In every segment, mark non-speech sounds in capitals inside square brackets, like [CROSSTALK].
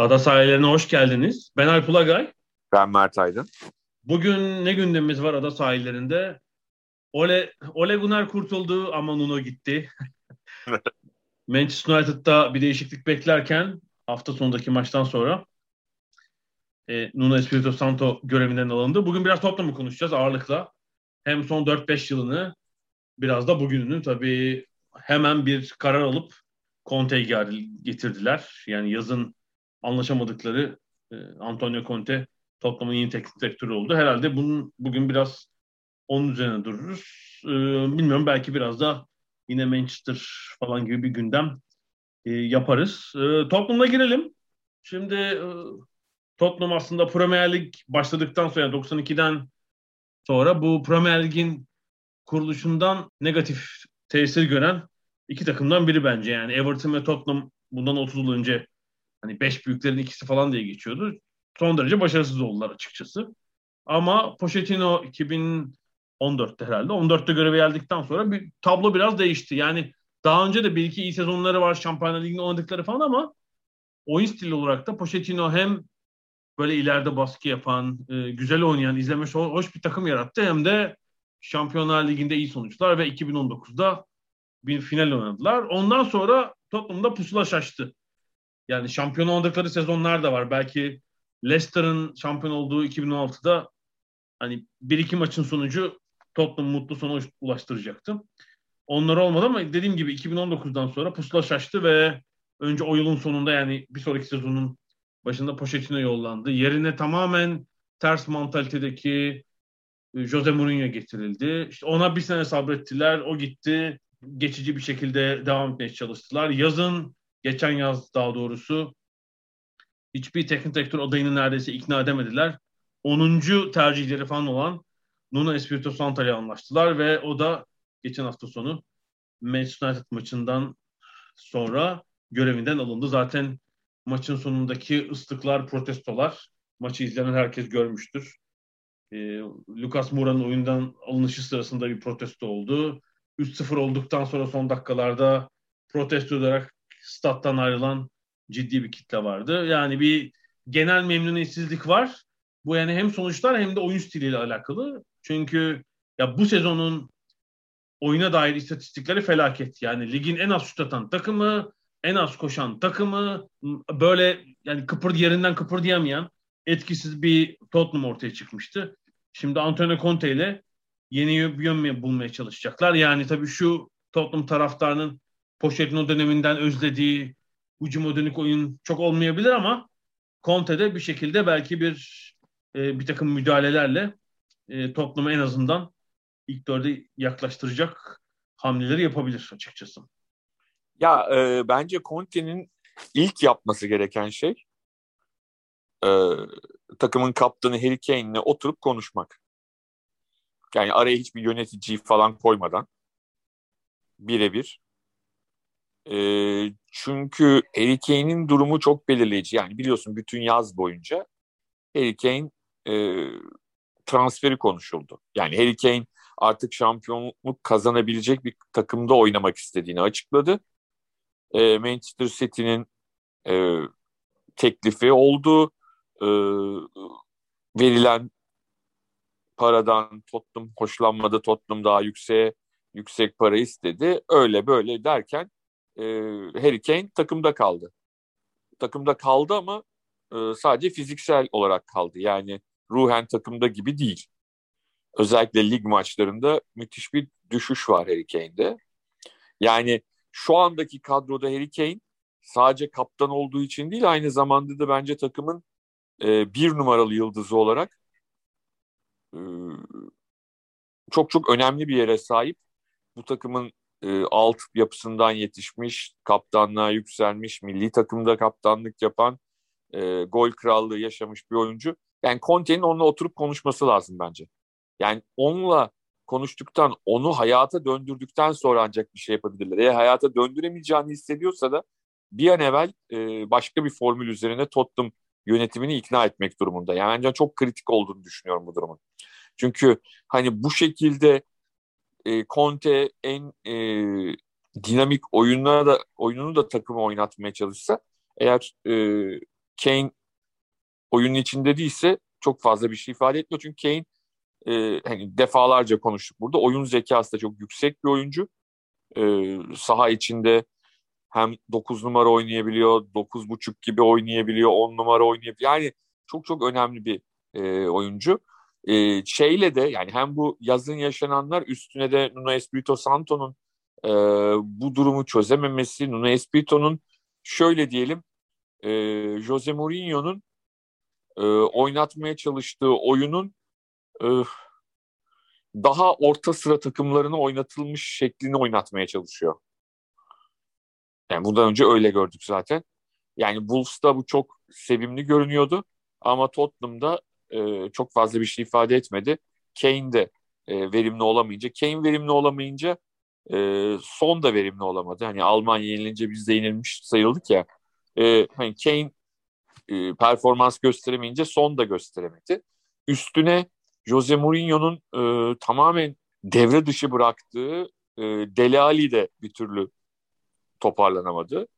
Ada sahillerine hoş geldiniz. Ben Alp Ulagay. Ben Mert Aydın. Bugün ne gündemimiz var ada sahillerinde? Ole, Ole Gunnar kurtuldu ama Nuno gitti. [LAUGHS] Manchester United'da bir değişiklik beklerken hafta sonundaki maçtan sonra e, Nuno Espirito Santo görevinden alındı. Bugün biraz Tottenham'ı konuşacağız ağırlıkla. Hem son 4-5 yılını biraz da bugününü tabii hemen bir karar alıp Conte'yi getirdiler. Yani yazın anlaşamadıkları e, Antonio Conte Tottenham'ın yeni teknik direktörü oldu. Herhalde bunun bugün biraz onun üzerine dururuz. E, bilmiyorum belki biraz da yine Manchester falan gibi bir gündem e, yaparız. E, Tottenham'a girelim. Şimdi e, Tottenham aslında Premier Lig başladıktan sonra 92'den sonra bu Premier Lig'in kuruluşundan negatif tesir gören iki takımdan biri bence. Yani Everton ve Tottenham bundan 30 yıl önce hani beş büyüklerin ikisi falan diye geçiyordu. Son derece başarısız oldular açıkçası. Ama Pochettino 2014'te herhalde 14'te göreve geldikten sonra bir tablo biraz değişti. Yani daha önce de bir iki iyi sezonları var Şampiyonlar Ligi'nde oynadıkları falan ama oyun stili olarak da Pochettino hem böyle ileride baskı yapan, e, güzel oynayan, izlemesi hoş bir takım yarattı. Hem de Şampiyonlar Ligi'nde iyi sonuçlar ve 2019'da bir final oynadılar. Ondan sonra Tottenham'da pusula şaştı. Yani şampiyon oldukları sezonlar da var. Belki Leicester'ın şampiyon olduğu 2016'da hani bir iki maçın sonucu Tottenham mutlu sona ulaştıracaktı. Onlar olmadı ama dediğim gibi 2019'dan sonra pusula şaştı ve önce o yılın sonunda yani bir sonraki sezonun başında Pochettino yollandı. Yerine tamamen ters mantalitedeki e, Jose Mourinho getirildi. İşte ona bir sene sabrettiler. O gitti. Geçici bir şekilde devam etmeye çalıştılar. Yazın, geçen yaz daha doğrusu hiçbir teknik direktör adayını neredeyse ikna edemediler. 10. tercihleri falan olan Nuno Espirito Santo anlaştılar ve o da geçen hafta sonu Manchester United maçından sonra görevinden alındı. Zaten maçın sonundaki ıslıklar, protestolar maçı izleyen herkes görmüştür. E, Lucas Moura'nın oyundan alınışı sırasında bir protesto oldu. 3-0 olduktan sonra son dakikalarda protesto ederek stat'tan ayrılan ciddi bir kitle vardı. Yani bir genel memnuniyetsizlik var. Bu yani hem sonuçlar hem de oyun stiliyle alakalı. Çünkü ya bu sezonun oyuna dair istatistikleri felaket. Yani ligin en az şut atan takımı, en az koşan takımı, böyle yani kıpır yerinden kıpırdayamayan etkisiz bir Tottenham ortaya çıkmıştı. Şimdi Antonio Conte ile yeni bir yön bulmaya çalışacaklar. Yani tabii şu Tottenham taraftarının Pochettino döneminden özlediği hücuma dönük oyun çok olmayabilir ama Conte'de bir şekilde belki bir e, bir takım müdahalelerle e, Tottenham'ı en azından ilk dörde yaklaştıracak hamleleri yapabilir açıkçası. Ya e, bence Conte'nin ilk yapması gereken şey e, takımın kaptanı Harry Kane'le oturup konuşmak. Yani araya hiçbir yöneticiyi falan koymadan birebir. Çünkü Harry Kane'in durumu çok belirleyici. Yani biliyorsun bütün yaz boyunca Harry Kane e, transferi konuşuldu. Yani Harry Kane artık şampiyonluk kazanabilecek bir takımda oynamak istediğini açıkladı. E, Manchester City'nin e, teklifi oldu. E, verilen paradan Tottenham hoşlanmadı. Tottenham daha yüksek yüksek para istedi. Öyle böyle derken e, Harry Kane takımda kaldı. Takımda kaldı ama e, sadece fiziksel olarak kaldı. Yani ruhen takımda gibi değil. Özellikle lig maçlarında müthiş bir düşüş var Harry Kane'de. Yani şu andaki kadroda Harry Kane sadece kaptan olduğu için değil aynı zamanda da bence takımın e, bir numaralı yıldızı olarak e, çok çok önemli bir yere sahip. Bu takımın e, alt yapısından yetişmiş, kaptanlığa yükselmiş, milli takımda kaptanlık yapan, e, gol krallığı yaşamış bir oyuncu. Yani Conte'nin onunla oturup konuşması lazım bence. Yani onunla konuştuktan, onu hayata döndürdükten sonra ancak bir şey yapabilirler. Eğer hayata döndüremeyeceğini hissediyorsa da bir an evvel e, başka bir formül üzerine Tottenham yönetimini ikna etmek durumunda. Yani bence çok kritik olduğunu düşünüyorum bu durumun. Çünkü hani bu şekilde e, Conte en e, dinamik oyunlara da oyununu da takımı oynatmaya çalışsa eğer e, Kane oyunun içinde değilse çok fazla bir şey ifade etmiyor. Çünkü Kane e, hani defalarca konuştuk burada. Oyun zekası da çok yüksek bir oyuncu. E, saha içinde hem 9 numara oynayabiliyor, 9.5 gibi oynayabiliyor, 10 numara oynayabiliyor. Yani çok çok önemli bir e, oyuncu. E, şeyle de yani hem bu yazın yaşananlar üstüne de Nuno Espirito Santo'nun e, bu durumu çözememesi, Nuno Espirito'nun şöyle diyelim e, Jose Mourinho'nun e, oynatmaya çalıştığı oyunun e, daha orta sıra takımlarını oynatılmış şeklini oynatmaya çalışıyor. Yani bundan önce öyle gördük zaten. Yani Wolves'ta bu çok sevimli görünüyordu. Ama Tottenham'da e, çok fazla bir şey ifade etmedi. Kane de e, verimli olamayınca, Kane verimli olamayınca e, Son da verimli olamadı. Hani Almanya yenilince biz de yenilmiş sayıldık ya. E, hani Kane e, performans gösteremeyince Son da gösteremedi. Üstüne Jose Mourinho'nun e, tamamen devre dışı bıraktığı e, Dele Ali de bir türlü toparlanamadı.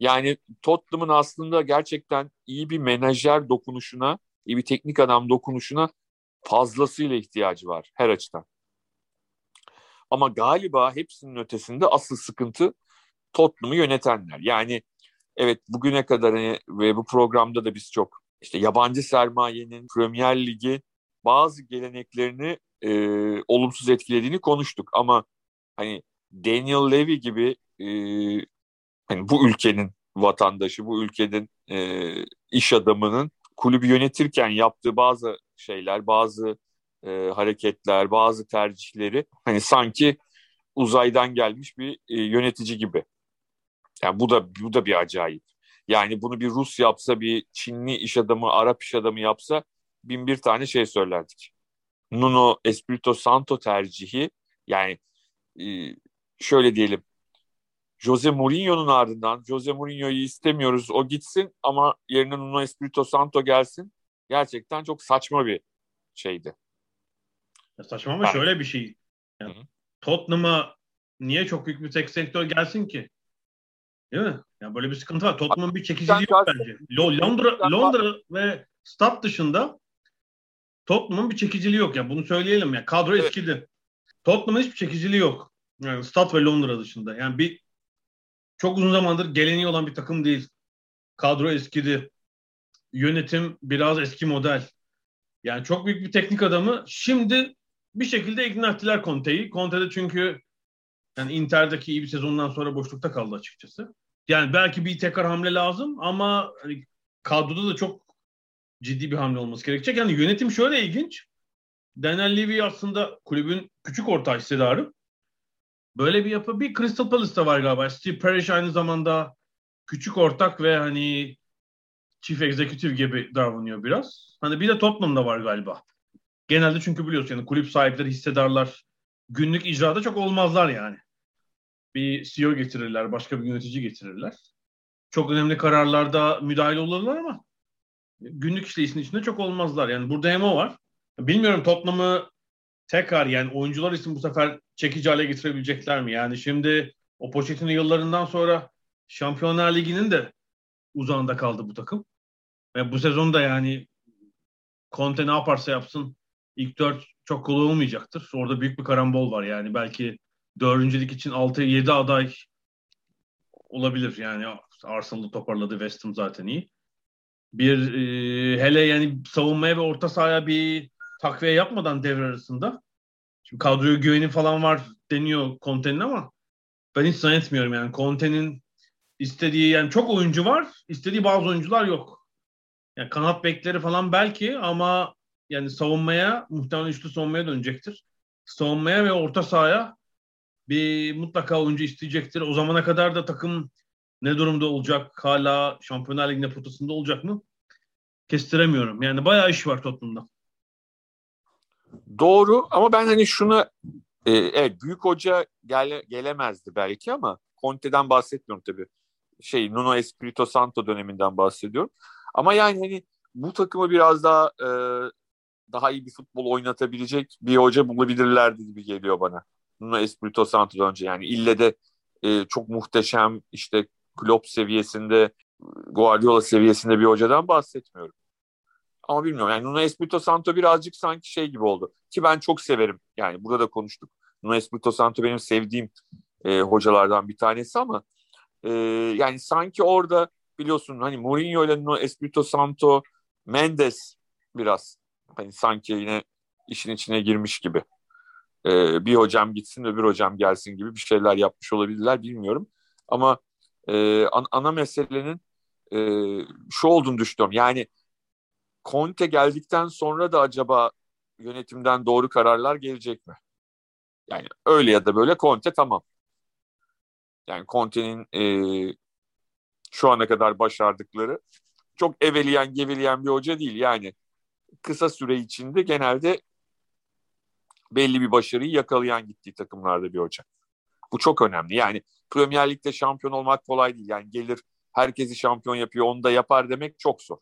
Yani Tottenham'ın aslında gerçekten iyi bir menajer dokunuşuna, iyi bir teknik adam dokunuşuna fazlasıyla ihtiyacı var her açıdan. Ama galiba hepsinin ötesinde asıl sıkıntı Tottenham'ı yönetenler. Yani evet bugüne kadar hani, ve bu programda da biz çok işte yabancı sermayenin Premier Ligi bazı geleneklerini e, olumsuz etkilediğini konuştuk. Ama hani Daniel Levy gibi e, hani bu ülkenin vatandaşı, bu ülkenin e, iş adamının kulübü yönetirken yaptığı bazı şeyler, bazı e, hareketler, bazı tercihleri hani sanki uzaydan gelmiş bir e, yönetici gibi. Yani bu da bu da bir acayip. Yani bunu bir Rus yapsa, bir Çinli iş adamı, Arap iş adamı yapsa bin bir tane şey söylerdik. Nuno Espirito Santo tercihi yani e, şöyle diyelim Jose Mourinho'nun ardından Jose Mourinho'yu istemiyoruz o gitsin ama yerine Nuno Espirito Santo gelsin. Gerçekten çok saçma bir şeydi. Ya saçma ama şöyle bir şey. Yani Tottenham'a niye çok büyük bir tek sektör gelsin ki? Değil mi? Yani böyle bir sıkıntı var. Tottenham'ın bir çekiciliği yok bence. Londra, Londra ve stat dışında Tottenham'ın bir çekiciliği yok. Yani bunu söyleyelim ya. Kadro evet. eskidi. Tottenham'ın hiçbir çekiciliği yok. Yani stat ve Londra dışında. Yani bir çok uzun zamandır geleneği olan bir takım değil. Kadro eskidi. Yönetim biraz eski model. Yani çok büyük bir teknik adamı şimdi bir şekilde ikna ettiler Conte'yi. Conte de çünkü yani Inter'deki iyi bir sezondan sonra boşlukta kaldı açıkçası. Yani belki bir tekrar hamle lazım ama hani kadroda da çok ciddi bir hamle olması gerekecek. Yani yönetim şöyle ilginç. Daniel Levy aslında kulübün küçük orta hissedarı. Böyle bir yapı bir Crystal Palace'da var galiba. Steve Parish aynı zamanda küçük ortak ve hani chief executive gibi davranıyor biraz. Hani bir de Tottenham'da var galiba. Genelde çünkü biliyorsun yani kulüp sahipleri, hissedarlar günlük icrada çok olmazlar yani. Bir CEO getirirler, başka bir yönetici getirirler. Çok önemli kararlarda müdahil olurlar ama günlük işleyişin içinde çok olmazlar. Yani burada hem o var. Bilmiyorum Tottenham'ı tekrar yani oyuncular için bu sefer çekici hale getirebilecekler mi? Yani şimdi o Pochettino yıllarından sonra Şampiyonlar Ligi'nin de uzağında kaldı bu takım. Ve bu sezon da yani Conte ne yaparsa yapsın ilk dört çok kolay olmayacaktır. Orada büyük bir karambol var yani. Belki dördüncülük için 6-7 aday olabilir. Yani Arsenal'ı toparladı. West Ham zaten iyi. Bir e, hele yani savunmaya ve orta sahaya bir takviye yapmadan devre arasında. Şimdi kadroya güveni falan var deniyor Conte'nin ama ben hiç zannetmiyorum yani. Conte'nin istediği yani çok oyuncu var. istediği bazı oyuncular yok. Yani kanat bekleri falan belki ama yani savunmaya muhtemelen üçlü savunmaya dönecektir. savunmaya ve orta sahaya bir mutlaka oyuncu isteyecektir. O zamana kadar da takım ne durumda olacak? Hala Şampiyonlar Ligi'nde potasında olacak mı? Kestiremiyorum. Yani bayağı iş var Tottenham'da. Doğru ama ben hani şuna e, evet büyük hoca gele, gelemezdi belki ama Conte'den bahsetmiyorum tabii. Şey Nuno Espirito Santo döneminden bahsediyorum. Ama yani hani bu takımı biraz daha e, daha iyi bir futbol oynatabilecek bir hoca bulabilirlerdi gibi geliyor bana. Nuno Espirito Santo'dan önce yani ille de e, çok muhteşem işte Klopp seviyesinde Guardiola seviyesinde bir hocadan bahsetmiyorum. Ama bilmiyorum yani Nuno Espirito Santo birazcık sanki şey gibi oldu. Ki ben çok severim. Yani burada da konuştuk. Nuno Espirito Santo benim sevdiğim e, hocalardan bir tanesi ama e, yani sanki orada biliyorsun hani Mourinho ile Nuno Espirito Santo Mendes biraz hani sanki yine işin içine girmiş gibi. E, bir hocam gitsin öbür hocam gelsin gibi bir şeyler yapmış olabilirler bilmiyorum. Ama e, an, ana meselenin e, şu olduğunu düşünüyorum. Yani Conte geldikten sonra da acaba yönetimden doğru kararlar gelecek mi? Yani öyle ya da böyle Conte tamam. Yani Conte'nin e, şu ana kadar başardıkları çok eveliyen geveleyen bir hoca değil. Yani kısa süre içinde genelde belli bir başarıyı yakalayan gittiği takımlarda bir hoca. Bu çok önemli. Yani Premier Lig'de şampiyon olmak kolay değil. Yani gelir herkesi şampiyon yapıyor, onu da yapar demek çok zor.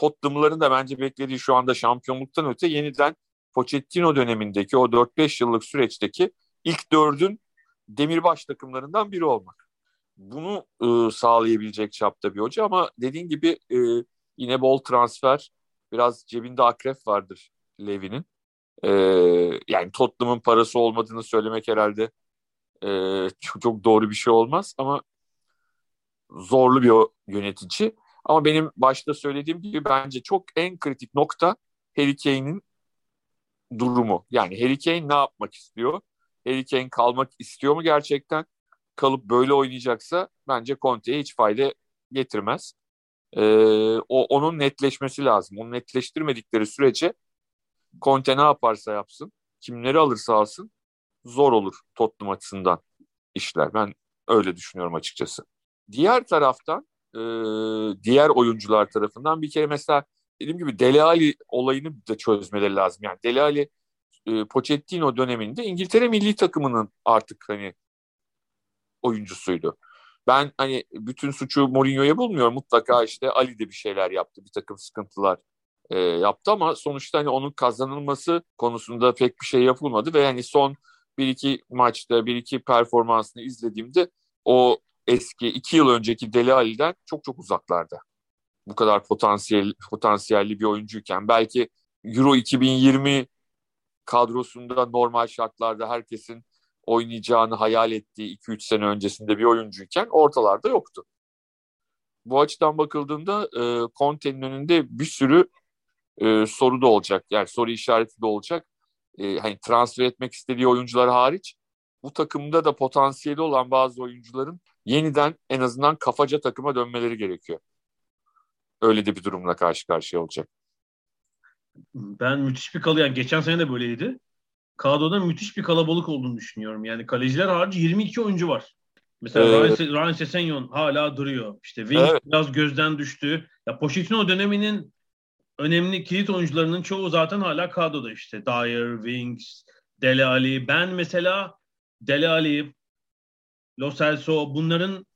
Tottenham'ların da bence beklediği şu anda şampiyonluktan öte yeniden Pochettino dönemindeki o 4-5 yıllık süreçteki ilk dördün demirbaş takımlarından biri olmak. Bunu e, sağlayabilecek çapta bir hoca ama dediğin gibi e, yine bol transfer biraz cebinde akrep vardır Levy'nin. E, yani Tottenham'ın parası olmadığını söylemek herhalde e, çok, çok doğru bir şey olmaz ama zorlu bir yönetici. Ama benim başta söylediğim gibi bence çok en kritik nokta Harry Kane'in durumu. Yani Harry Kane ne yapmak istiyor? Harry Kane kalmak istiyor mu gerçekten? Kalıp böyle oynayacaksa bence Conte'ye hiç fayda getirmez. Ee, o onun netleşmesi lazım. Onu netleştirmedikleri sürece Conte ne yaparsa yapsın, kimleri alırsa alsın zor olur Tottenham açısından işler. Ben öyle düşünüyorum açıkçası. Diğer taraftan e, diğer oyuncular tarafından bir kere mesela dediğim gibi Dele Alli olayını da çözmeleri lazım. Yani Dele Alli e, Pochettino döneminde İngiltere milli takımının artık hani oyuncusuydu. Ben hani bütün suçu Mourinho'ya bulmuyorum. Mutlaka işte Ali de bir şeyler yaptı. Bir takım sıkıntılar e, yaptı ama sonuçta hani onun kazanılması konusunda pek bir şey yapılmadı ve yani son bir iki maçta bir iki performansını izlediğimde o eski iki yıl önceki Deli Ali'den çok çok uzaklarda. Bu kadar potansiyel potansiyelli bir oyuncuyken belki Euro 2020 kadrosunda normal şartlarda herkesin oynayacağını hayal ettiği 2-3 sene öncesinde bir oyuncuyken ortalarda yoktu. Bu açıdan bakıldığında e, Conte'nin önünde bir sürü e, soru da olacak. Yani soru işareti de olacak. E, hani transfer etmek istediği oyuncular hariç bu takımda da potansiyeli olan bazı oyuncuların yeniden en azından kafaca takıma dönmeleri gerekiyor. Öyle de bir durumla karşı karşıya olacak. Ben müthiş bir kalı yani geçen sene de böyleydi. Kadroda müthiş bir kalabalık olduğunu düşünüyorum. Yani kaleciler harici 22 oyuncu var. Mesela ee, Ryan Sessegnon hala duruyor. İşte Wings evet. biraz gözden düştü. Ya Pochettino döneminin önemli kilit oyuncularının çoğu zaten hala kadroda işte. Dyer, Wings, Dele Ali. Ben mesela Dele Ali, Lo Celso bunların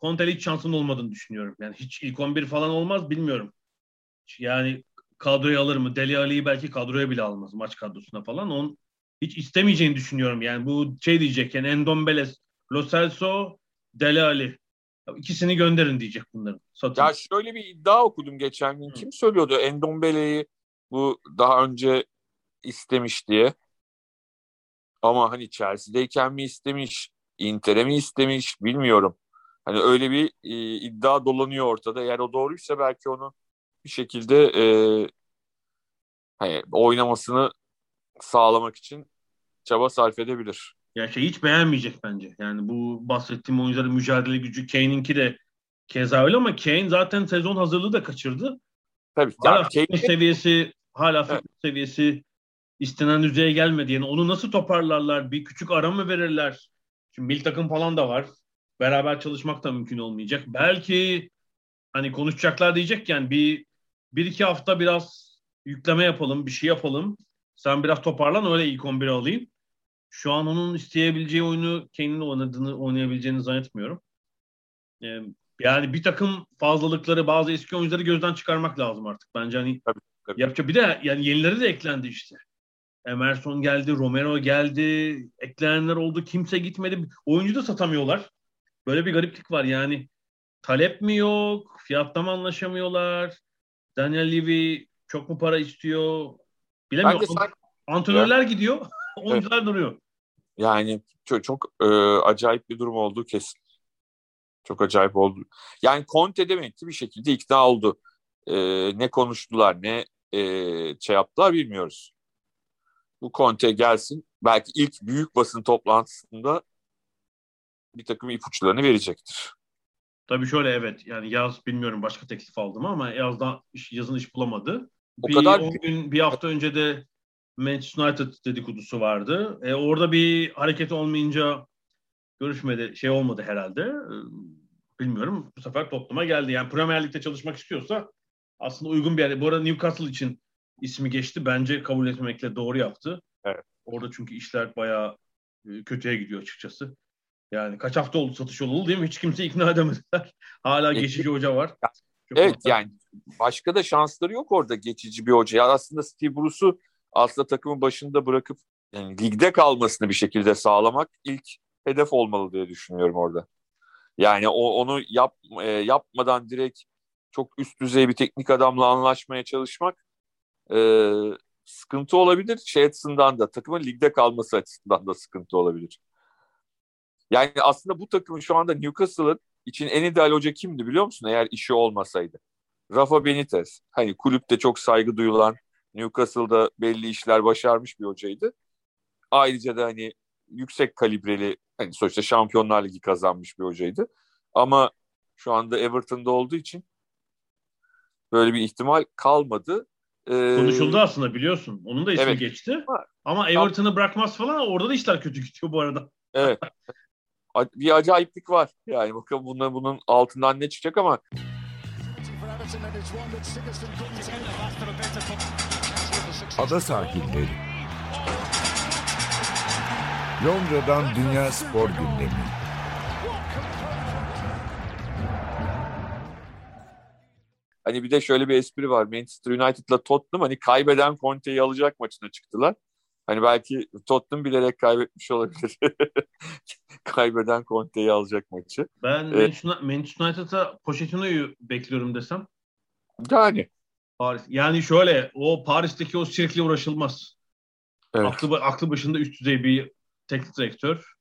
Conte'li hiç şansının olmadığını düşünüyorum. Yani hiç ilk 11 falan olmaz bilmiyorum. Yani kadroya alır mı? Deli Ali'yi belki kadroya bile almaz maç kadrosuna falan. Onun hiç istemeyeceğini düşünüyorum. Yani bu şey diyecek yani Endombeles, Lo Celso, Deli Ali. İkisini gönderin diyecek bunların. Satın. Ya şöyle bir iddia okudum geçen gün. Hı. Kim söylüyordu Endombele'yi bu daha önce istemiş diye. Ama hani Chelsea'deyken mi istemiş, Inter'e mi istemiş bilmiyorum. Hani öyle bir e, iddia dolanıyor ortada. Eğer o doğruysa belki onu bir şekilde e, hani oynamasını sağlamak için çaba sarf edebilir. Ya şey hiç beğenmeyecek bence. Yani bu bahsettiğim oyuncuların mücadele gücü Kane'inki de keza öyle ama Kane zaten sezon hazırlığı da kaçırdı. Tabii. Hala Kane... seviyesi hala evet. seviyesi istenen düzeye gelmedi. Yani onu nasıl toparlarlar? Bir küçük ara mı verirler? Şimdi milli takım falan da var. Beraber çalışmak da mümkün olmayacak. Belki hani konuşacaklar diyecek yani bir bir iki hafta biraz yükleme yapalım, bir şey yapalım. Sen biraz toparlan öyle ilk 11'e alayım. Şu an onun isteyebileceği oyunu kendini oynadığını oynayabileceğini zannetmiyorum. Ee, yani bir takım fazlalıkları, bazı eski oyuncuları gözden çıkarmak lazım artık. Bence hani tabii, tabii. yapacak bir de yani yenileri de eklendi işte. Emerson geldi, Romero geldi, eklenenler oldu, kimse gitmedi. Oyuncu da satamıyorlar. Böyle bir gariplik var yani. Talep mi yok, fiyatta mı anlaşamıyorlar? Daniel Levy çok mu para istiyor? Bilemiyorum. Sanki... Antrenörler gidiyor, [LAUGHS] oyuncular evet. duruyor. Yani çok, çok e, acayip bir durum olduğu kesin. Çok acayip oldu. Yani Conte demek ki bir şekilde ikna oldu. E, ne konuştular, ne e, şey yaptılar bilmiyoruz. Bu Conte gelsin. Belki ilk büyük basın toplantısında bir takım ipuçlarını verecektir. Tabii şöyle evet yani yaz bilmiyorum başka teklif aldım ama yazda iş, yazın iş bulamadı. O bir kadar on gün bir hafta önce de Manchester United dedikodusu vardı. E, orada bir hareket olmayınca görüşmedi şey olmadı herhalde. E, bilmiyorum bu sefer topluma geldi. Yani Premier Lig'de çalışmak istiyorsa aslında uygun bir yer. Bu arada Newcastle için ismi geçti. Bence kabul etmemekle doğru yaptı. Evet. Orada çünkü işler bayağı e, kötüye gidiyor açıkçası. Yani kaç hafta oldu satış olalı değil mi? Hiç kimse ikna edemediler. [LAUGHS] Hala geçici hoca var. Çok evet mantıklı. yani başka da şansları yok orada geçici bir hoca. Yani aslında Steve Bruce'u aslında takımın başında bırakıp yani ligde kalmasını bir şekilde sağlamak ilk hedef olmalı diye düşünüyorum orada. Yani o, onu yap, e, yapmadan direkt çok üst düzey bir teknik adamla anlaşmaya çalışmak e, sıkıntı olabilir. Şey açısından da takımın ligde kalması açısından da sıkıntı olabilir. Yani aslında bu takımın şu anda Newcastle'ın için en ideal hoca kimdi biliyor musun? Eğer işi olmasaydı. Rafa Benitez. Hani kulüpte çok saygı duyulan, Newcastle'da belli işler başarmış bir hocaydı. Ayrıca da hani yüksek kalibreli, hani sonuçta Şampiyonlar Ligi kazanmış bir hocaydı. Ama şu anda Everton'da olduğu için böyle bir ihtimal kalmadı. Ee, Konuşuldu aslında biliyorsun. Onun da ismi evet. geçti. Ama Everton'ı bırakmaz falan orada da işler kötü gidiyor bu arada. Evet. bir acayiplik var. Yani bakalım bunun, bunun altından ne çıkacak ama Ada sahilleri Londra'dan Dünya Spor Gündemi Hani bir de şöyle bir espri var. Manchester United'la Tottenham hani kaybeden Conte'yi alacak maçına çıktılar. Hani belki Tottenham bilerek kaybetmiş olabilir. [LAUGHS] Kaybeden Conte'yi alacak maçı. Ben ee, Manchester United'a Pochettino'yu bekliyorum desem. Yani. Paris. Yani şöyle o Paris'teki o sirkle uğraşılmaz. Evet. Aklı, aklı başında üst düzey bir teknik direktör.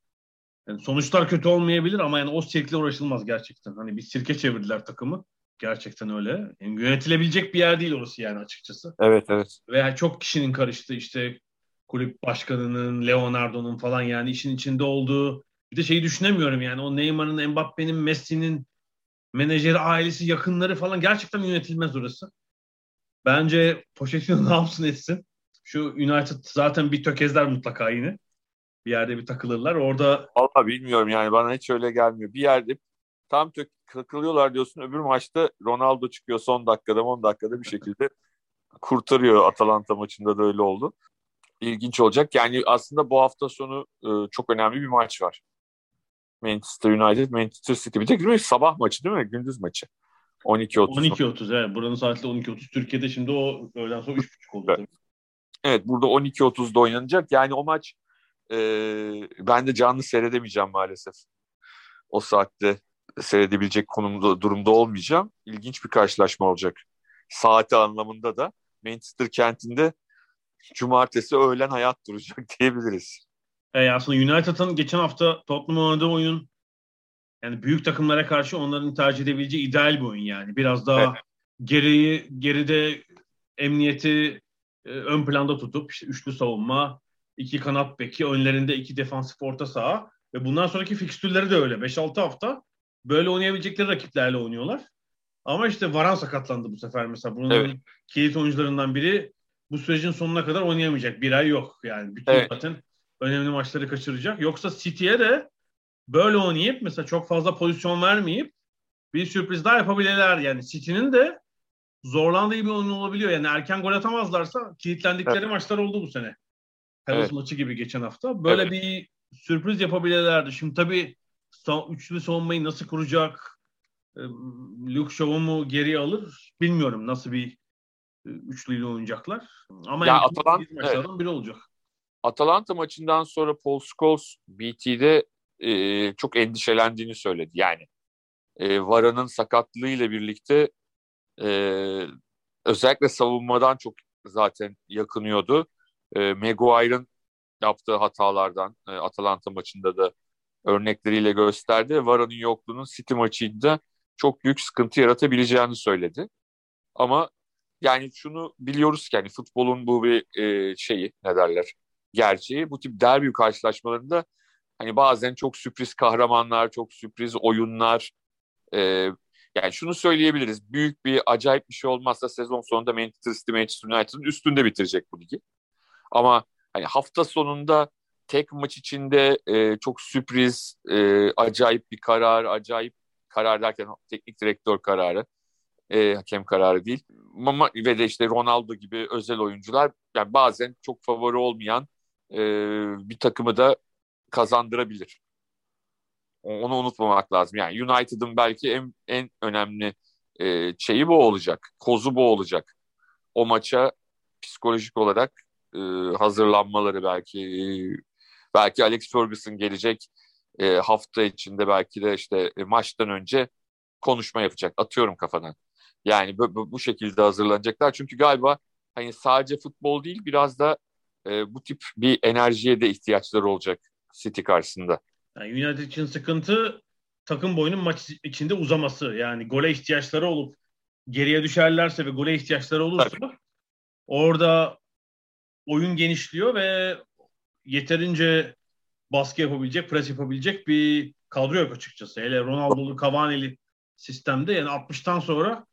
Yani sonuçlar kötü olmayabilir ama yani o sirkle uğraşılmaz gerçekten. Hani bir sirke çevirdiler takımı. Gerçekten öyle. Yani yönetilebilecek bir yer değil orası yani açıkçası. Evet evet. Veya çok kişinin karıştığı işte kulüp başkanının, Leonardo'nun falan yani işin içinde olduğu bir de şeyi düşünemiyorum yani o Neymar'ın, Mbappe'nin, Messi'nin menajeri, ailesi, yakınları falan gerçekten yönetilmez orası. Bence Pochettino [LAUGHS] ne yapsın etsin. Şu United zaten bir tökezler mutlaka yine. Bir yerde bir takılırlar. Orada Valla bilmiyorum yani bana hiç öyle gelmiyor. Bir yerde tam takılıyorlar diyorsun. Öbür maçta Ronaldo çıkıyor son dakikada 10 dakikada bir şekilde kurtarıyor. Atalanta maçında da öyle oldu ilginç olacak. Yani aslında bu hafta sonu e, çok önemli bir maç var. Manchester United, Manchester City. Bir tek değil mi? Sabah maçı değil mi? Gündüz maçı. 12.30. 12.30 evet. Buranın saati 12.30. Türkiye'de şimdi o öğleden sonra 3.30 oldu. Evet. evet burada 12.30'da oynanacak. Yani o maç e, ben de canlı seyredemeyeceğim maalesef. O saatte seyredebilecek konumda durumda olmayacağım. İlginç bir karşılaşma olacak. Saati anlamında da Manchester kentinde cumartesi öğlen hayat duracak [LAUGHS] diyebiliriz. E, aslında United'ın geçen hafta Tottenham oynadığı oyun yani büyük takımlara karşı onların tercih edebileceği ideal bir oyun yani. Biraz daha evet. geriyi geride emniyeti e, ön planda tutup işte üçlü savunma, iki kanat beki, önlerinde iki defansif orta saha ve bundan sonraki fikstürleri de öyle. 5-6 hafta böyle oynayabilecekleri rakiplerle oynuyorlar. Ama işte Varan sakatlandı bu sefer mesela. Bunun evet. kilit oyuncularından biri bu sürecin sonuna kadar oynayamayacak. Bir ay yok. Yani bütün evet. zaten önemli maçları kaçıracak. Yoksa City'ye de böyle oynayıp mesela çok fazla pozisyon vermeyip bir sürpriz daha yapabilirler. Yani City'nin de zorlandığı bir oyun olabiliyor. Yani erken gol atamazlarsa kilitlendikleri evet. maçlar oldu bu sene. Palace evet. maçı gibi geçen hafta. Böyle evet. bir sürpriz yapabilirlerdi. Şimdi tabii üçlü savunmayı nasıl kuracak? Luke Shaw'u mu geri alır? Bilmiyorum nasıl bir üçlüyle oynayacaklar. Ama ya yani Atalant, maçlardan evet. biri olacak. Atalanta maçından sonra Paul Scholes BT'de e, çok endişelendiğini söyledi. Yani e, Vara'nın sakatlığıyla birlikte e, özellikle savunmadan çok zaten yakınıyordu. E, Maguire'ın yaptığı hatalardan e, Atalanta maçında da örnekleriyle gösterdi. Vara'nın yokluğunun City maçında çok büyük sıkıntı yaratabileceğini söyledi. Ama yani şunu biliyoruz ki yani futbolun bu bir e, şeyi ne derler gerçeği. Bu tip derbi karşılaşmalarında hani bazen çok sürpriz kahramanlar, çok sürpriz oyunlar e, yani şunu söyleyebiliriz. Büyük bir acayip bir şey olmazsa sezon sonunda Manchester City Manchester United'ın üstünde bitirecek bu ligi. Ama hani hafta sonunda tek maç içinde e, çok sürpriz, e, acayip bir karar, acayip karar derken teknik direktör kararı, e, hakem kararı değil. Ama ve de işte Ronaldo gibi özel oyuncular yani bazen çok favori olmayan e, bir takımı da kazandırabilir. Onu unutmamak lazım. Yani United'ın belki en, en önemli e, şeyi bu olacak. Kozu bu olacak. O maça psikolojik olarak e, hazırlanmaları belki e, belki Alex Ferguson gelecek e, hafta içinde belki de işte e, maçtan önce konuşma yapacak. Atıyorum kafadan. Yani bu, bu, bu şekilde hazırlanacaklar. Çünkü galiba hani sadece futbol değil biraz da e, bu tip bir enerjiye de ihtiyaçları olacak City karşısında. Yani United için sıkıntı takım boyunun maç içinde uzaması. Yani gole ihtiyaçları olup geriye düşerlerse ve gole ihtiyaçları olursa Tabii. orada oyun genişliyor ve yeterince baskı yapabilecek, pres yapabilecek bir kadro yok açıkçası. Hele Ronaldo'lu, Cavani'li sistemde yani 60'tan sonra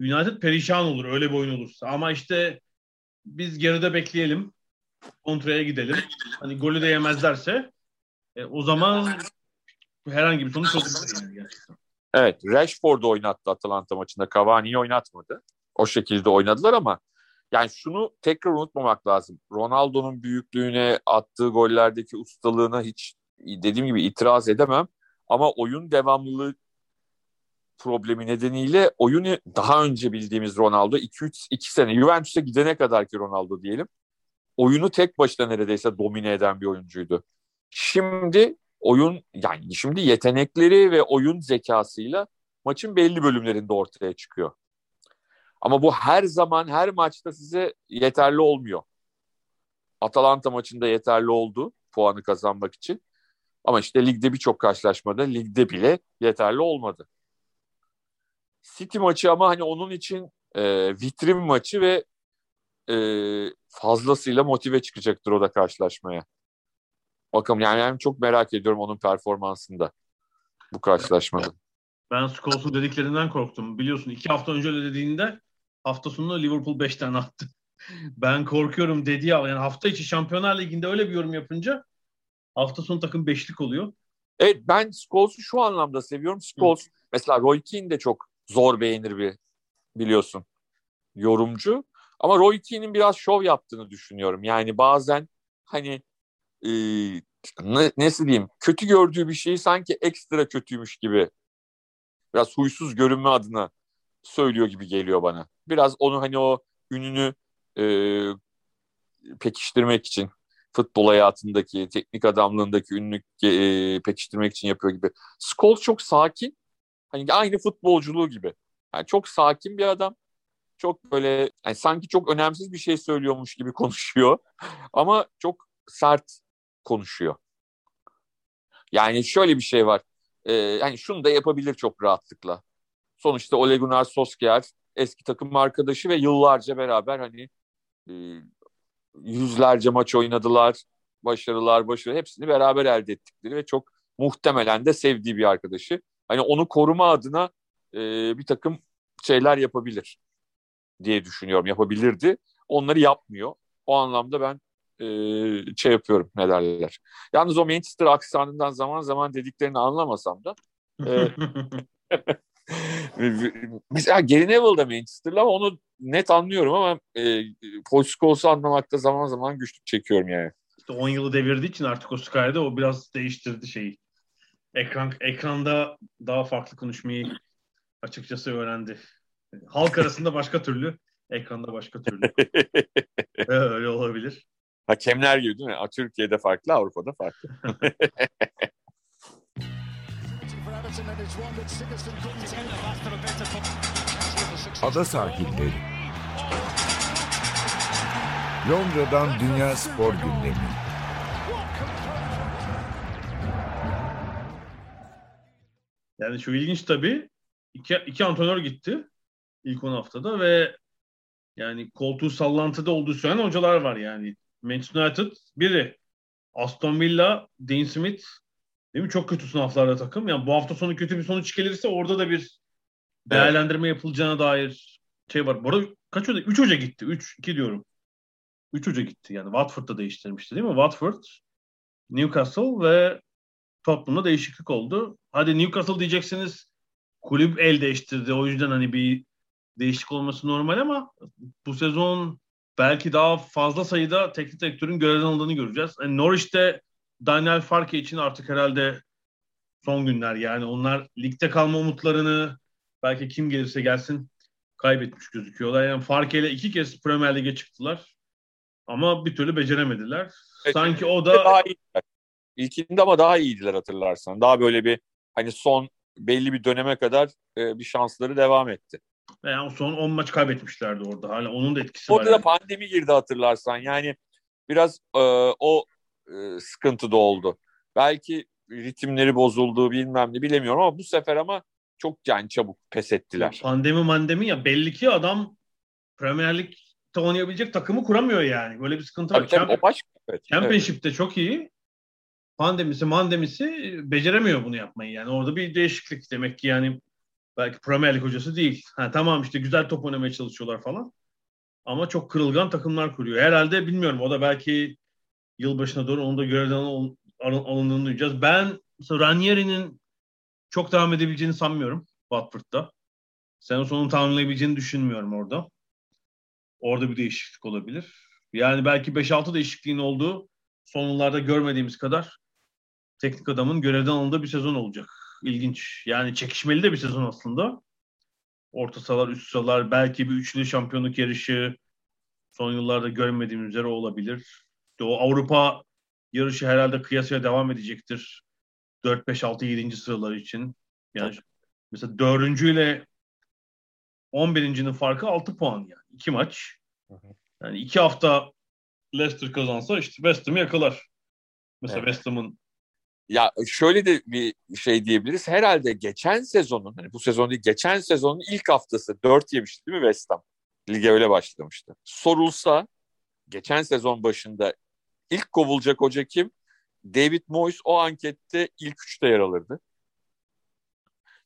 United perişan olur öyle bir oyun olursa. Ama işte biz geride bekleyelim. Kontraya gidelim. Hani golü de yemezlerse e, o zaman herhangi bir sonuç olabilir Evet, Rashford'u oynattı Atalanta maçında. Cavani'yi oynatmadı. O şekilde oynadılar ama yani şunu tekrar unutmamak lazım. Ronaldo'nun büyüklüğüne, attığı gollerdeki ustalığına hiç dediğim gibi itiraz edemem. Ama oyun devamlılığı problemi nedeniyle oyunu daha önce bildiğimiz Ronaldo 2-3 2 sene Juventus'a gidene kadar ki Ronaldo diyelim. Oyunu tek başına neredeyse domine eden bir oyuncuydu. Şimdi oyun yani şimdi yetenekleri ve oyun zekasıyla maçın belli bölümlerinde ortaya çıkıyor. Ama bu her zaman her maçta size yeterli olmuyor. Atalanta maçında yeterli oldu puanı kazanmak için. Ama işte ligde birçok karşılaşmada ligde bile yeterli olmadı. City maçı ama hani onun için e, vitrin maçı ve e, fazlasıyla motive çıkacaktır o da karşılaşmaya. Bakalım yani ben çok merak ediyorum onun performansında bu karşılaşmada. Ben Scholes'un dediklerinden korktum. Biliyorsun iki hafta önce öyle dediğinde hafta sonunda Liverpool 5 tane attı. [LAUGHS] ben korkuyorum dedi ya. Yani hafta içi Şampiyonlar Ligi'nde öyle bir yorum yapınca hafta sonu takım beşlik oluyor. Evet ben Scholes'u şu anlamda seviyorum. Scholes Hı. mesela Roy Keane de çok zor beğenir bir biliyorsun yorumcu. Ama Roy Keane'in biraz şov yaptığını düşünüyorum. Yani bazen hani e, ne, nasıl diyeyim kötü gördüğü bir şeyi sanki ekstra kötüymüş gibi biraz huysuz görünme adına söylüyor gibi geliyor bana. Biraz onu hani o ününü e, pekiştirmek için futbol hayatındaki, teknik adamlığındaki ününü e, pekiştirmek için yapıyor gibi. Scholes çok sakin. Hani aynı futbolculuğu gibi. Yani çok sakin bir adam. Çok böyle yani sanki çok önemsiz bir şey söylüyormuş gibi [LAUGHS] konuşuyor. Ama çok sert konuşuyor. Yani şöyle bir şey var. Ee, yani şunu da yapabilir çok rahatlıkla. Sonuçta Ole Gunnar Solskjaer eski takım arkadaşı ve yıllarca beraber hani e, yüzlerce maç oynadılar. Başarılar, başarı hepsini beraber elde ettikleri ve çok muhtemelen de sevdiği bir arkadaşı. Hani onu koruma adına e, bir takım şeyler yapabilir diye düşünüyorum. Yapabilirdi. onları yapmıyor. O anlamda ben e, şey yapıyorum ne derler. Yalnız o Manchester aksanından zaman zaman dediklerini anlamasam da e, [LAUGHS] [LAUGHS] Mesela Gary Neville da Manchester'lı ama onu net anlıyorum ama e, Paul Scholes'u anlamakta zaman zaman güçlük çekiyorum yani. İşte 10 yılı devirdiği için artık o Sky'da o biraz değiştirdi şeyi. Ekran ekranda daha farklı konuşmayı açıkçası öğrendi. Halk arasında başka türlü, ekranda başka türlü. [LAUGHS] Öyle olabilir. Hakemler gibi değil mi? Türkiye'de farklı, Avrupa'da farklı. [LAUGHS] Ada sahilleri. Londra'dan Dünya Spor Gündemi. Yani şu ilginç tabii. İki, iki antrenör gitti ilk 10 haftada ve yani koltuğu sallantıda olduğu söylenen hocalar var yani. Manchester United biri. Aston Villa, Dean Smith değil mi? Çok kötü sınavlarda takım. Yani bu hafta sonu kötü bir sonuç gelirse orada da bir değerlendirme yapılacağına dair şey var. Bu arada kaç hoca? 3 hoca gitti. 3, 2 diyorum. 3 hoca gitti. Yani Watford'da değiştirmişti değil mi? Watford, Newcastle ve Tottenham'da değişiklik oldu. Hadi Newcastle diyeceksiniz kulüp el değiştirdi. O yüzden hani bir değişiklik olması normal ama bu sezon belki daha fazla sayıda teknik direktörün görevden alındığını göreceğiz. Yani Norwich'te Daniel Farke için artık herhalde son günler yani onlar ligde kalma umutlarını belki kim gelirse gelsin kaybetmiş gözüküyorlar. Yani Farke ile iki kez Premier Lig'e çıktılar ama bir türlü beceremediler. Evet, Sanki o da daha iyiler. İlkinde ama daha iyiydiler hatırlarsan. Daha böyle bir hani son belli bir döneme kadar e, bir şansları devam etti. Yani son 10 maç kaybetmişlerdi orada. Hala onun da etkisi orada var. Orada da yani. pandemi girdi hatırlarsan. Yani biraz e, o e, sıkıntı da oldu. Belki ritimleri bozuldu bilmem ne bilemiyorum ama bu sefer ama çok yani çabuk pes ettiler. Pandemi mandemi ya belli ki adam Premier Lig'de oynayabilecek takımı kuramıyor yani. Böyle bir sıkıntı tabii, var. Tabii, o başka. Evet, Championship'te evet. çok iyi. Pandemisi mandemisi beceremiyor bunu yapmayı yani. Orada bir değişiklik demek ki yani belki Premier Lig hocası değil. Ha, tamam işte güzel top oynamaya çalışıyorlar falan. Ama çok kırılgan takımlar kuruyor. Herhalde bilmiyorum o da belki yılbaşına doğru onu da görevden al, alındığını duyacağız. Ben Ranieri'nin çok devam edebileceğini sanmıyorum Watford'da. Sen sonunu tamamlayabileceğini düşünmüyorum orada. Orada bir değişiklik olabilir. Yani belki 5-6 değişikliğin olduğu son yıllarda görmediğimiz kadar teknik adamın görevden alındığı bir sezon olacak. İlginç. Yani çekişmeli de bir sezon aslında. Orta sahalar, üst sahalar, belki bir üçlü şampiyonluk yarışı son yıllarda görmediğimiz üzere olabilir. İşte o Avrupa yarışı herhalde kıyasaya devam edecektir. 4, 5, 6, 7. sıralar için. Yani Tabii. mesela 4. ile 11.'nin farkı 6 puan yani. 2 maç. Yani 2 hafta Leicester kazansa işte West Ham'ı yakalar. Mesela evet. West Ham'ın ya şöyle de bir şey diyebiliriz. Herhalde geçen sezonun, hani bu sezon değil, geçen sezonun ilk haftası 4 yemişti değil mi West Ham? Lige öyle başlamıştı. Sorulsa geçen sezon başında ilk kovulacak hoca kim? David Moyes o ankette ilk üçte yer alırdı.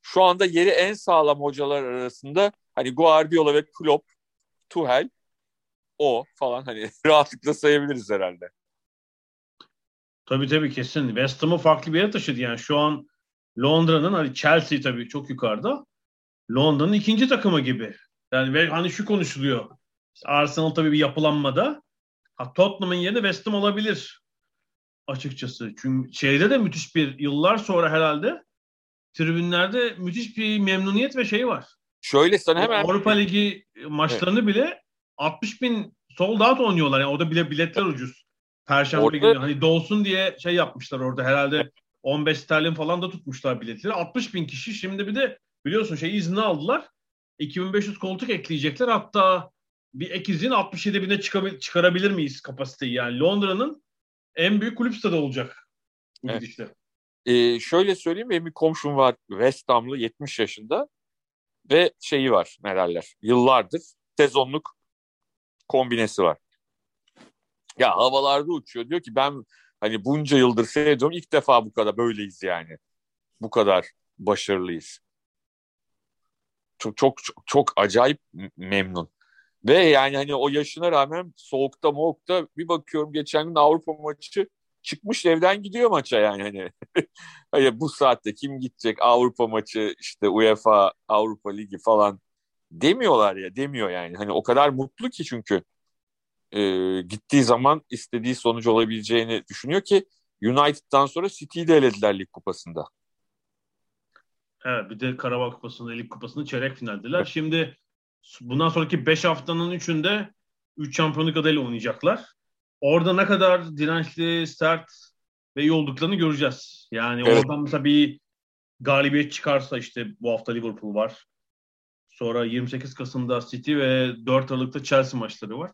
Şu anda yeri en sağlam hocalar arasında hani Guardiola ve Klopp, Tuchel o falan hani [LAUGHS] rahatlıkla sayabiliriz herhalde. Tabii tabii kesin. West Ham'ı farklı bir yere taşıdı. Yani şu an Londra'nın hani Chelsea tabii çok yukarıda. Londra'nın ikinci takımı gibi. Yani hani şu konuşuluyor. Arsenal tabii bir yapılanmada. Ha, Tottenham'ın yerine West Ham olabilir. Açıkçası. Çünkü şeyde de müthiş bir yıllar sonra herhalde tribünlerde müthiş bir memnuniyet ve şey var. Şöyle sana hemen... Avrupa Ligi maçlarını evet. bile 60 bin sold out oynuyorlar. Yani orada bile biletler ucuz. Perşembe orada... günü hani dolsun diye şey yapmışlar orada herhalde 15 sterlin falan da tutmuşlar biletleri. 60 bin kişi şimdi bir de biliyorsun şey izni aldılar. 2500 koltuk ekleyecekler. Hatta bir ek izin 67 bine çıkabil- çıkarabilir miyiz kapasiteyi? Yani Londra'nın en büyük kulüp stadı olacak bu evet. gidişle. Ee, şöyle söyleyeyim benim bir komşum var West Ham'lı 70 yaşında ve şeyi var ne derler yıllardır sezonluk kombinesi var. Ya havalarda uçuyor. Diyor ki ben hani bunca yıldır seyrediyorum ilk defa bu kadar böyleyiz yani. Bu kadar başarılıyız. Çok çok çok, çok acayip memnun. Ve yani hani o yaşına rağmen soğukta moğukta bir bakıyorum geçen gün Avrupa maçı çıkmış evden gidiyor maça yani hani. [LAUGHS] hani bu saatte kim gidecek Avrupa maçı işte UEFA Avrupa Ligi falan demiyorlar ya demiyor yani. Hani o kadar mutlu ki çünkü e, gittiği zaman istediği sonuç olabileceğini düşünüyor ki United'dan sonra City'yi de elediler lig kupasında. Evet bir de Karabağ Kupası'nda, Lig Kupası'nda çeyrek finaldiler. Şimdi bundan sonraki 5 haftanın 3'ünde 3 şampiyonluk adayla oynayacaklar. Orada ne kadar dirençli, sert ve iyi olduklarını göreceğiz. Yani evet. oradan mesela bir galibiyet çıkarsa işte bu hafta Liverpool var. Sonra 28 Kasım'da City ve 4 Aralık'ta Chelsea maçları var.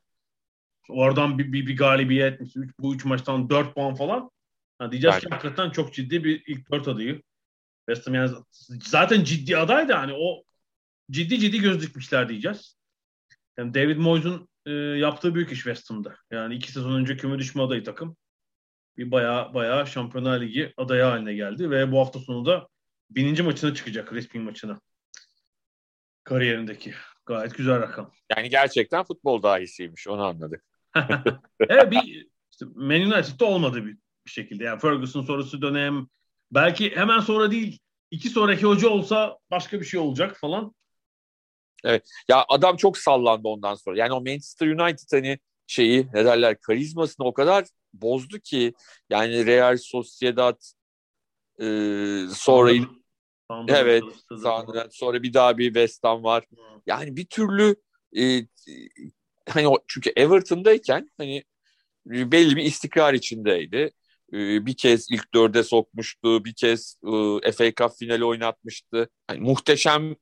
Oradan bir, bir, bir galibiyet, bu üç maçtan 4 puan falan. Ha, diyeceğiz Belki. ki hakikaten çok ciddi bir ilk 4 adayı. West Ham yani zaten ciddi aday da hani o ciddi ciddi göz dikmişler diyeceğiz. Yani David Moyes'un e, yaptığı büyük iş West Ham'da. Yani iki sezon önce küme düşme adayı takım. Bir baya baya Şampiyonlar Ligi adayı haline geldi ve bu hafta sonu da bininci maçına çıkacak resmi maçına. Kariyerindeki. Gayet güzel rakam. Yani gerçekten futbol dahisiymiş onu anladık. [LAUGHS] evet bir işte Man United'da olmadı bir, bir şekilde. Yani Ferguson sonrası dönem belki hemen sonra değil iki sonraki hoca olsa başka bir şey olacak falan. Evet. Ya adam çok sallandı ondan sonra. Yani o Manchester United hani şeyi ne derler karizmasını o kadar bozdu ki yani Real Sociedad e, sonra Sandım, evet sandım. sonra bir daha bir West Ham var. Yani bir türlü e, hani o, çünkü Everton'dayken hani belli bir istikrar içindeydi. E, bir kez ilk dörde sokmuştu, bir kez e, FA Cup finali oynatmıştı. Yani muhteşem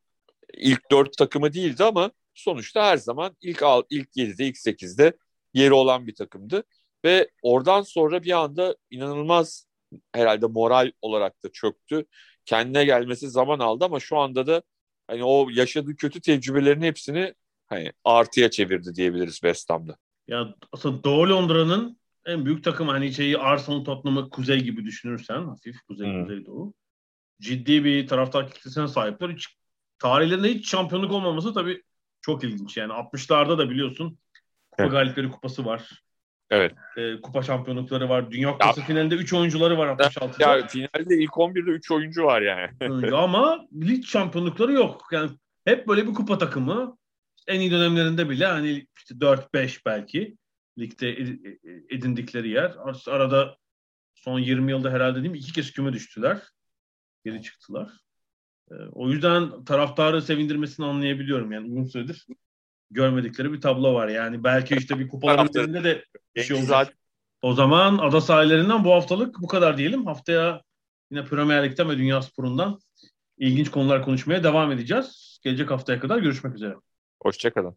ilk dört takımı değildi ama sonuçta her zaman ilk al, ilk 7'de, ilk 8'de yeri olan bir takımdı. Ve oradan sonra bir anda inanılmaz herhalde moral olarak da çöktü. Kendine gelmesi zaman aldı ama şu anda da hani o yaşadığı kötü tecrübelerin hepsini hani artıya çevirdi diyebiliriz West Ham'da. Ya aslında Doğu Londra'nın en büyük takım hani şeyi Arsenal Tottenham'ı kuzey gibi düşünürsen hafif kuzey hmm. kuzey doğu. Ciddi bir taraftar kitlesine sahipler. Hiç tarihlerinde hiç şampiyonluk olmaması tabii çok ilginç. Yani 60'larda da biliyorsun kupa evet. galipleri kupası var. Evet. E, kupa şampiyonlukları var. Dünya Kupası ya, finalinde 3 oyuncuları var 66'da. Ya finalde ilk 11'de 3 oyuncu var yani. Ama lig şampiyonlukları yok. Yani hep böyle bir kupa takımı. En iyi dönemlerinde bile hani işte 4-5 belki ligde edindikleri yer. Arada son 20 yılda herhalde değil mi iki kez küme düştüler. Geri çıktılar. Ee, o yüzden taraftarı sevindirmesini anlayabiliyorum. Yani uzun süredir görmedikleri bir tablo var. Yani belki işte bir kupaların üzerinde de bir şey olacak. O zaman ada sahillerinden bu haftalık bu kadar diyelim. Haftaya yine Premier Lig'den ve Dünya Sporu'ndan ilginç konular konuşmaya devam edeceğiz. Gelecek haftaya kadar görüşmek üzere. Hoşçakalın.